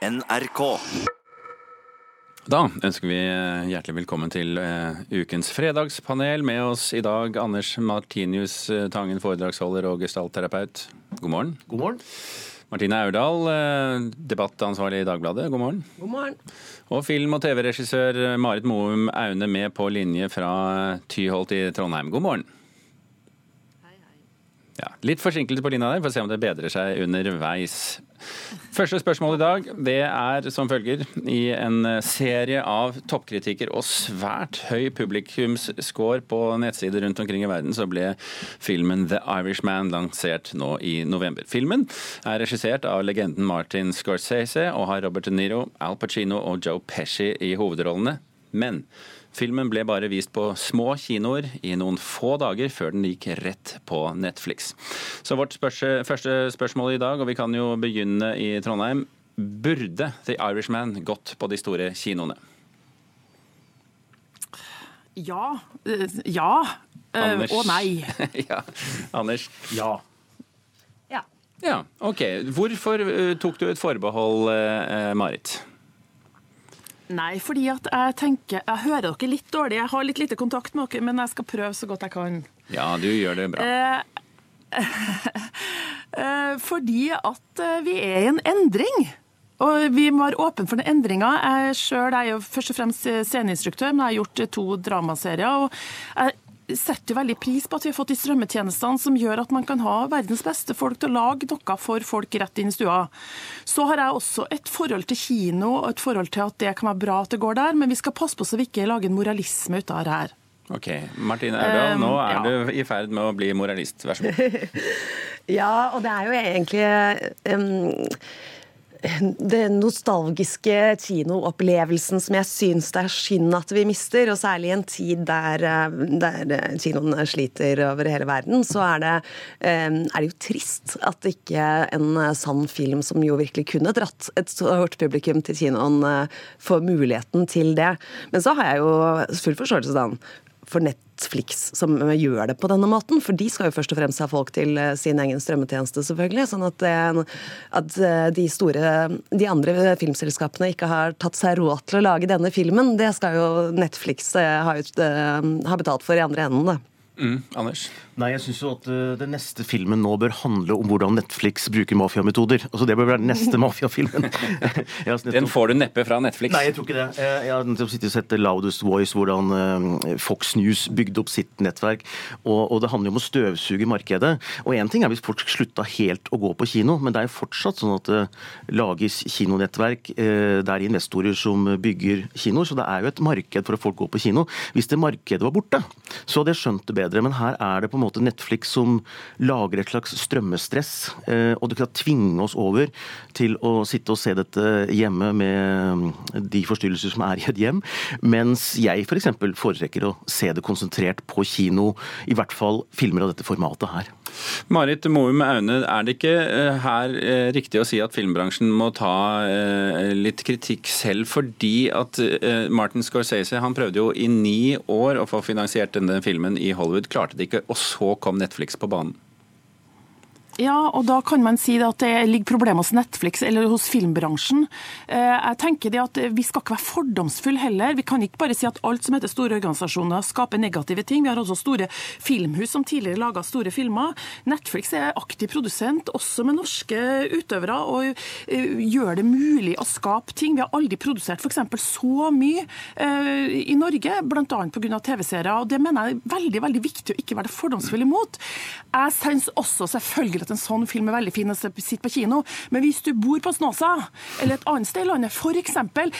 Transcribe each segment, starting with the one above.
NRK. Da ønsker vi eh, hjertelig velkommen til uh, ukens fredagspanel. Med oss i dag Anders Martinius uh, Tangen, foredragsholder og gestaltterapeut. God morgen. God morgen. Martine Aurdal, uh, debattansvarlig i Dagbladet. God morgen. God morgen. Og film- og TV-regissør Marit Moum Aune med på linje fra Tyholt i Trondheim. God morgen. Litt forsinkelse på linja der, for å se om det bedrer seg underveis. Første spørsmål i dag det er som følger. I en serie av toppkritikker og svært høy publikumsscore på nettsider rundt omkring i verden, så ble filmen The Irishman lansert nå i november. Filmen er regissert av legenden Martin Scorsese og har Robert De Niro, Al Pacino og Joe Pesci i hovedrollene. Men Filmen ble bare vist på små kinoer i noen få dager før den gikk rett på Netflix. Så vårt spørs første spørsmål i dag, og vi kan jo begynne i Trondheim. Burde The Irishman gått på de store kinoene? Ja. eh, Ja. eh, Anders. Og nei. ja. Anders? Ja. Ja. Ja, OK. Hvorfor eh, tok du et forbehold, eh, Marit? Nei, fordi at jeg tenker Jeg hører dere litt dårlig. Jeg har litt lite kontakt med dere, men jeg skal prøve så godt jeg kan. Ja, du gjør det bra. Eh, fordi at eh, vi er i en endring. Og vi må være åpne for den endringa. Jeg selv er jo først og fremst sceneinstruktør, men jeg har gjort to dramaserier. og jeg setter veldig pris på at vi har fått de strømmetjenestene som gjør at man kan ha verdens beste folk til å lage noe for folk rett inn i stua. Så har jeg også et forhold til kino og et forhold til at det kan være bra at det går der, men vi skal passe på så vi ikke lager en moralisme ut av det her. Ok, Martine Erdal, Um, nå er ja. du i ferd med å bli moralist. Vær så god. Ja, og det er jo egentlig um, det nostalgiske kinoopplevelsen som jeg syns det er synd at vi mister, og særlig i en tid der, eh, der eh, kinoen sliter over hele verden, så er det, eh, er det jo trist at ikke en sann film som jo virkelig kunne dratt et stort publikum til kinoen, får muligheten til det. Men så har jeg jo full forståelse da for Netflix som gjør det på denne måten. For de skal jo først og fremst ha folk til eh, sin egen strømmetjeneste, selvfølgelig. Sånn at, det, at eh, de store, de andre filmselskapene ikke har tatt seg råd til å lage denne filmen, det skal jo Netflix eh, ha, ut, eh, ha betalt for i andre enden, da. Mm, Anders? Nei, jeg syns jo at uh, den neste filmen nå bør handle om hvordan Netflix bruker mafiametoder. Altså Det bør være den neste mafiafilmen. Nettopp- Den får du neppe fra Netflix. Nei, jeg tror ikke det. Jeg har nettopp sittet og sett Loudest Voice, hvordan uh, Fox News bygde opp sitt nettverk. Og, og det handler jo om å støvsuge markedet. Og én ting er hvis folk slutta helt å gå på kino, men det er jo fortsatt sånn at det lages kinonettverk. eh, Det er investorer som bygger kinoer, så det er jo et marked for at folk går på kino. Hvis det markedet var borte, så hadde jeg skjønt det bedre. Men her er det på en måte Netflix som lager et slags strømmestress. eh, Og du kan tvinge oss over til å sitte og se dette hjemme med de forstyrrelser som er i et hjem. Mens jeg f.eks. For foretrekker å se det konsentrert på kino. I hvert fall filmer av dette formatet her. Marit Moum Aune, er det ikke eh, her eh, riktig å si at filmbransjen må ta eh, litt kritikk selv, fordi at Martin Scorsese han prøvde jo i ni år å få finansiert denne filmen i Hollywood, klarte det ikke, og så kom Netflix på banen. Ja, og da kan man si at det ligger problemer hos Netflix eller hos filmbransjen. Eh, Jeg tenker det at Vi skal ikke være fordomsfulle heller. Vi kan ikke bare si at alt som heter store organisasjoner skaper negative ting. Vi har også store filmhus som tidligere laga store filmer. Netflix er aktiv produsent, også med norske utøvere, og eh, gjør det mulig å skape ting. Vi har aldri produsert f.eks. så mye eh, i Norge, bl.a. pga. TV-serier. og Det mener jeg er veldig veldig viktig å ikke være fordomsfull imot. Jeg syns også selvfølgelig at en sånn film er veldig fin å sitte på kino, men hvis du bor på Snåsa eller et annet sted i landet f.eks.,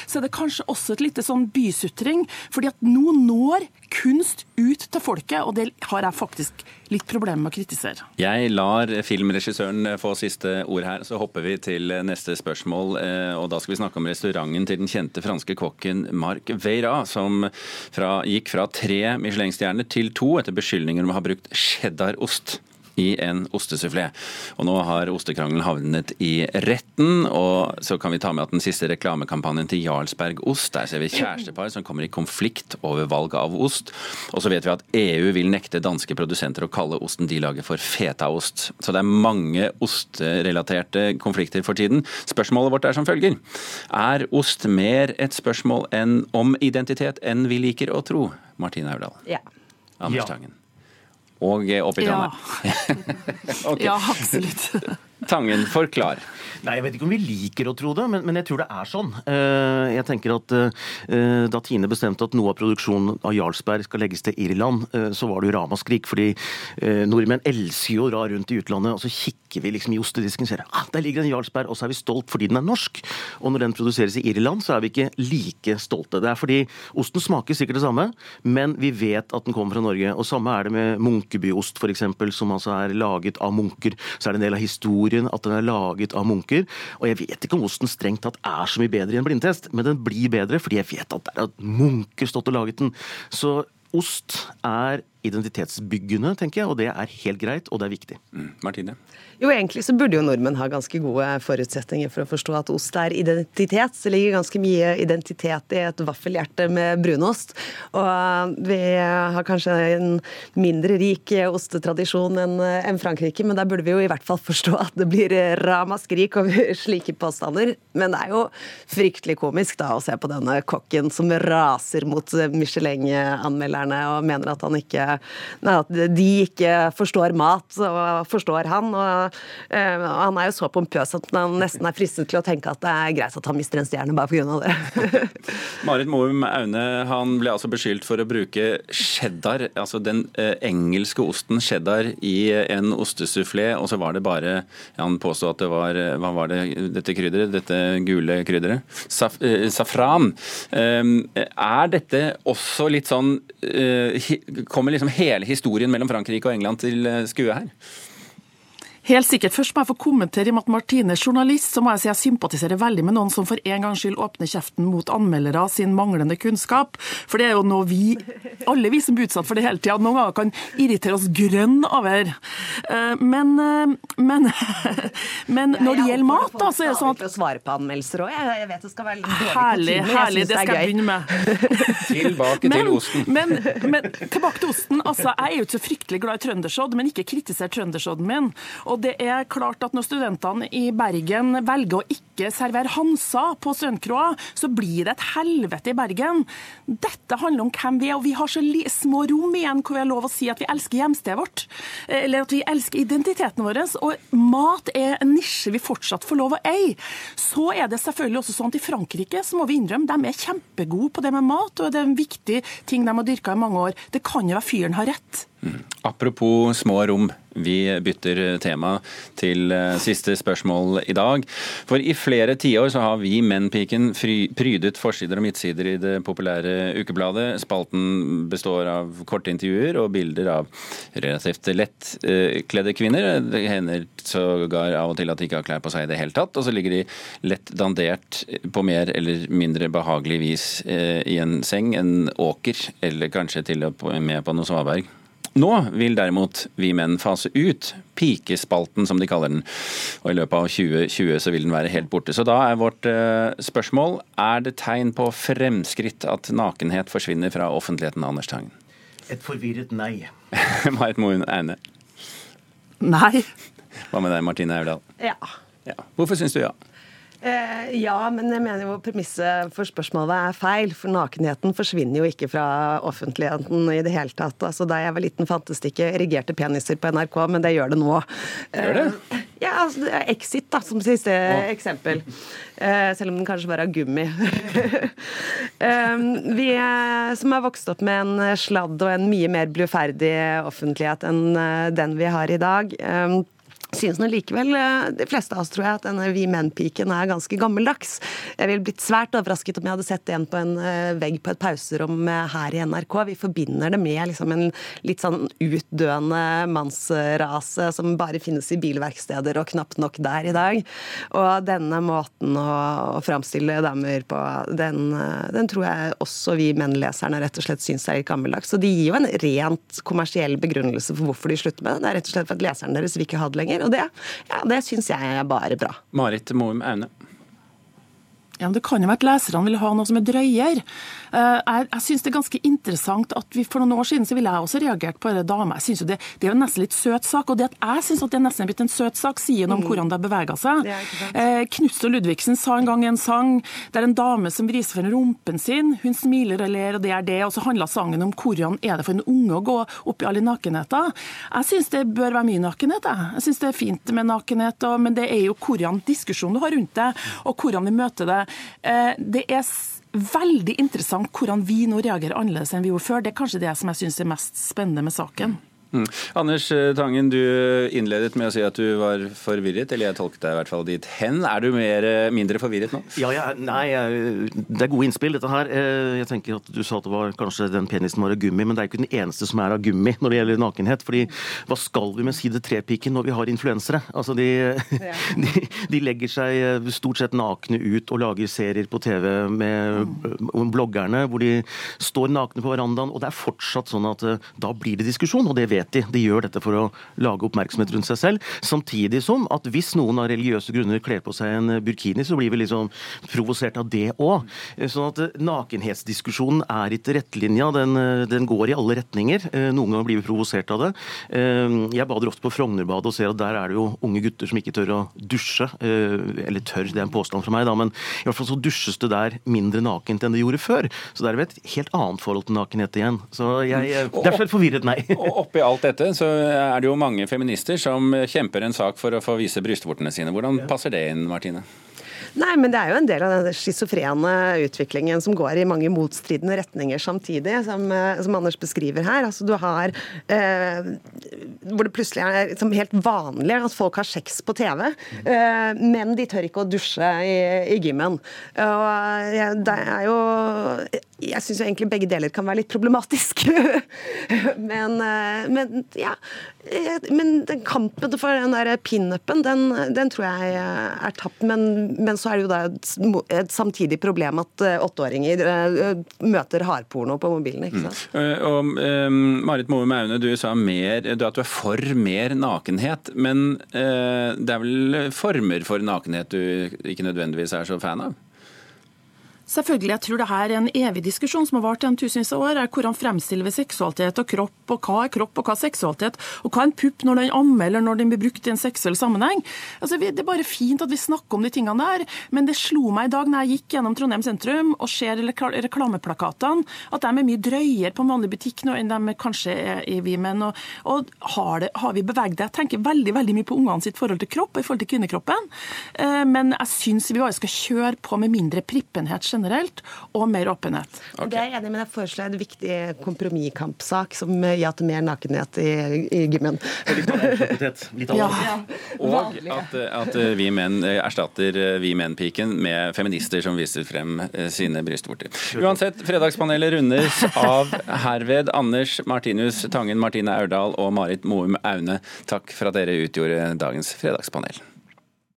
så er det kanskje også et lite sånn bysutring. fordi at nå når kunst ut til folket, og det har jeg faktisk litt problemer med å kritisere. Jeg lar filmregissøren få siste ord her, så hopper vi til neste spørsmål. eh, Og da skal vi snakke om restauranten til den kjente franske kokken Marc Veira, som fra, gikk fra tre Michelin-stjerner til to etter beskyldninger om å ha brukt cheddarost i en ostesufflé. Og nå har ostekrangelen havnet i retten, og så kan vi ta med at den siste reklamekampanjen til Jarlsberg ost, der ser vi kjærestepar som kommer i konflikt over valg av ost. Og så vet vi at EU vil nekte danske produsenter å kalle osten de lager for fetaost. Så det er mange osterelaterte konflikter for tiden. Spørsmålet vårt er som følger. Er ost mer et spørsmål enn om identitet enn vi liker å tro? Martine Aurdal. Ja. Anders Ja. Tangen. Og eh, oppi Ja. okay. Ja, absolutt. Tangen, forklar. Nei, Jeg vet ikke om vi liker å tro det, men, men jeg tror det er sånn. Uh, Jeg tenker at uh, Da Tine bestemte at noe av produksjonen av Jarlsberg skal legges til Irland, uh, så var det jo ramaskrik. Fordi nordmenn elsker jo å dra rundt i utlandet, og så kikker vi liksom i ostedisken og ser ah, der ligger en Jarlsberg, og så er vi stolt fordi den er norsk. Og når den produseres i Irland, så er vi ikke like stolte. Det er fordi osten smaker sikkert det samme, men vi vet at den kommer fra Norge. Og samme er det med Munkebyost, f.eks., som altså er laget av munker. Så er det en del av historien at den er laget av munker. Og jeg vet ikke om osten strengt tatt er så mye bedre i en blindtest, men den blir bedre fordi jeg vet at det er at munker stått og laget den. Så ost er identitetsbyggende, tenker jeg, og det er helt greit, og det er viktig. Mm. Martine? Jo, egentlig så burde jo nordmenn ha ganske gode forutsetninger for å forstå at ost er identitet. Det ligger ganske mye identitet i et vaffelhjerte med brunost. Og vi har kanskje en mindre rik ostetradisjon enn enn Frankrike, men der burde vi jo i hvert fall forstå at det blir ramaskrik over slike påstander. Men det er jo fryktelig komisk da å se på denne kokken som raser mot Michelin-anmelderne og mener at han ikke Nei, at de ikke forstår mat, og forstår han. og eh, Han er jo så pompøs at han nesten er fristet til å tenke at det er greit at han mister en stjerne bare pga. det. Marit Moum Aune han ble altså beskyldt for å bruke cheddar, altså den eh, engelske osten cheddar, i en ostesufflé, og så var det bare Han påstod at det var eh, Hva var det dette krydderet? Dette gule krydderet? Saf, eh, safran. Eh, er dette også litt sånn Kommer Kommer liksom hele historien mellom Frankrike og England til eh, skue her? Helt sikkert. Først må jeg få kommentere i og med at Martine er journalist, så må jeg si jeg sympatiserer veldig med noen som for en gangs skyld åpner kjeften mot anmeldere sin manglende kunnskap. For det er jo noe vi, alle vi som blir utsatt for det hele tida, noen ganger kan irritere oss grønn over. Eh, Men, eh, men, men når det gjelder mat, da, så er det sånn at å svare på anmeldelser òg. Jeg, vet det skal være litt dårlig Herlig, kutyme, herlig, det skal jeg begynne med. Tilbake til osten. Men, men tilbake til osten. Altså, jeg er jo ikke så fryktelig glad i trøndersodd, men ikke kritiser trøndersodden min. Og det er klart at når studentene i Bergen velger å ikke servere Hansa på studentkroa, så blir det et helvete i Bergen. Dette handler om hvem vi er, og vi har så små rom igjen hvor vi har lov å si at vi elsker hjemstedet vårt. Eller at vi elsker identiteten vår. Og mat er en nisje vi fortsatt får lov å eie. Så er det selvfølgelig også sånn at i Frankrike så må vi innrømme de er kjempegode på det med mat, og det er en viktig ting de har dyrka i mange år. Det kan jo være fyren har rett. Apropos små rom, vi bytter tema til eh, siste spørsmål i dag. For i flere tiår har vi Menn-piken prydet forsider og midtsider i det populære ukebladet. Spalten består av korte intervjuer og bilder av relativt lettkledde kvinner. Det hender sågar av og til at de ikke har klær på seg i det hele tatt. Og så ligger de lett dandert på mer eller mindre behagelig vis eh, i en seng, en åker, eller kanskje til og med på noe svaberg. Nå vil derimot vi menn fase ut pikespalten, som de kaller den. Og i løpet av 2020 så vil den være helt borte. Så da er vårt eh, spørsmål er det tegn på fremskritt at nakenhet forsvinner fra offentligheten, Anders Tangen? Et forvirret nei. Marit Moen Aune. Nei. Hva med deg, Martine Aurdal? Ja. Ja. Hvorfor syns du ja? Eh, ja, men jeg mener jo premisset for spørsmålet er feil. For nakenheten forsvinner jo ikke fra offentligheten i det hele tatt. Altså, da jeg var liten, fantes det ikke erigerte peniser på NRK, men det gjør det nå. Gjør det? Eh, ja, altså, Exit, da, som siste eksempel. Eh, selv om den kanskje bare er gummi. eh, vi eh, som er vokst opp med en sladd og en mye mer bluferdig offentlighet enn eh, den vi har i dag. Eh, synes nå likevel eh, de fleste av oss tror jeg at denne Vi Menn-piken er ganske gammeldags. Jeg ville blitt svært overrasket om jeg hadde sett en på en eh, vegg på et pauserom eh, her i NRK. Vi forbinder det med liksom en litt sånn utdøende mannsrase som bare finnes i bilverksteder og knapt nok der i dag. Og denne måten å, å framstille damer på, den, den, tror jeg også vi menn-leserne rett og slett syns er litt gammeldags. Så de gir jo en rent kommersiell begrunnelse for hvorfor de slutter med det. Det er rett og slett for at leseren deres vil ikke ha det lenger. Og det, ja, det syns jeg er bare bra. Marit Moum Aune. Ja, men Det kan jo være at leserne vil ha noe som er drøyere. Eh, jeg, jeg synes det er ganske interessant at vi For noen år siden så ville jeg også reagert på denne dama. Jeg synes jo det, det, er jo nesten litt søt sak. Og det at jeg syns det er nesten blitt en søt sak, sier noe om mm. hvordan det har bevega seg. Eh, Knutsen Ludvigsen sa en gang i en sang det er en dame som vriser for rumpen sin. Hun smiler og ler, og det er det. Og så handla sangen om hvordan er det for en unge å gå opp i alle nakenheter. Jeg syns det bør være mye nakenhet, jeg. Jeg syns det er fint med nakenhet, og, men det er jo hvordan diskusjonen du har rundt det, og hvordan vi møter det. Eh, det er veldig interessant hvordan vi nå reagerer annerledes enn vi gjorde før. Det er kanskje det som jeg syns er mest spennende med saken. Mm. Anders eh, Tangen, du innledet med å si at du var forvirret, eller jeg tolket deg i hvert fall dit hen. Er du mer, eh, mindre forvirret nå? Ja, ja, nei, det er gode innspill, dette her. Jeg tenker at Du sa at det var kanskje den penisen var av gummi, men det er ikke den eneste som er av gummi når det gjelder nakenhet. fordi hva skal vi med side tre-piken når vi har influensere? Altså, de, de, de, legger seg stort sett nakne ut og lager serier på TV med bloggerne hvor de står nakne på verandaen, og det er fortsatt sånn at da blir det diskusjon, og det vet vet de. Gjør dette for å lage oppmerksomhet rundt seg selv. Samtidig som at hvis noen av religiøse grunner kler på seg en burkini, så blir vi liksom provosert av det òg. Sånn at eh, nakenhetsdiskusjonen er ikke rettlinja. Den, eh, den, går i alle retninger. Eh, noen ganger blir vi provosert av det. Jeg bader ofte på Frognerbadet og ser at der er det jo unge gutter som ikke tør å dusje. Eller tør, det er en påstand fra meg, da, men i hvert fall så dusjes det der mindre nakent enn det gjorde før. Så det er et helt annet forhold til nakenhet igjen. Så jeg, Det er forvirret, nei. Oppi alt dette så er det jo mange feminister som kjemper en sak for å få vise brystvortene sine. Hvordan passer det inn, Martine? Nei, men det er jo en del av den schizofrene utviklingen som går i mange motstridende retninger samtidig, som, eh, som Anders beskriver her. Altså du har eh, Hvor det plutselig er liksom helt vanlig at folk har sex på TV, eh, men de tør ikke å dusje i, i gymmen. Og ja, det er jo jeg syns egentlig begge deler kan være litt problematisk. men, eh, men, ja. Men den kampen for den der pinupen, den, den tror jeg er tapt. Men, men, så er det jo da et, samtidig problem at eh, åtteåringer uh, møter hardporno på mobilen. ikke sant? Mm. Og, um, Marit Moe Maune, du sa mer, at du er for mer nakenhet. Men uh, det er vel former for nakenhet du ikke nødvendigvis er så fan av? Selvfølgelig, jeg tror det her er en evig diskusjon som har vart gjennom tusenvis av år. er Hvordan fremstiller vi seksualitet og kropp, og hva er kropp og hva er seksualitet? Og hva er en pupp når den ammer eller når den blir brukt i en seksuell sammenheng? Altså, Det er bare fint at vi snakker om de tingene der, men det slo meg i dag når jeg gikk gjennom Trondheim sentrum og ser reklameplakatene, at de er mye drøyere på en vanlig butikk nå enn de kanskje er i Vimen. Og, og har, det, har, vi beveget det? Jeg tenker veldig veldig mye på ungene sitt forhold til kropp og i forhold til kvinnekroppen, eh, men jeg syns vi bare skal kjøre på med mindre prippenhet generelt generelt, og mer åpenhet. Okay. Det er jeg enig med. Jeg foreslår en viktig kompromisskampsak som ja til mer nakenhet i, i gymmen. Litt ja. Og at, at, vi menn erstatter vi menn-piken med feminister som viser frem sine brystvorter. Uansett, Fredagspanelet rundes av herved Anders Martinus Tangen, Martine Aurdal og Marit Moum Aune. Takk for at dere utgjorde dagens fredagspanel.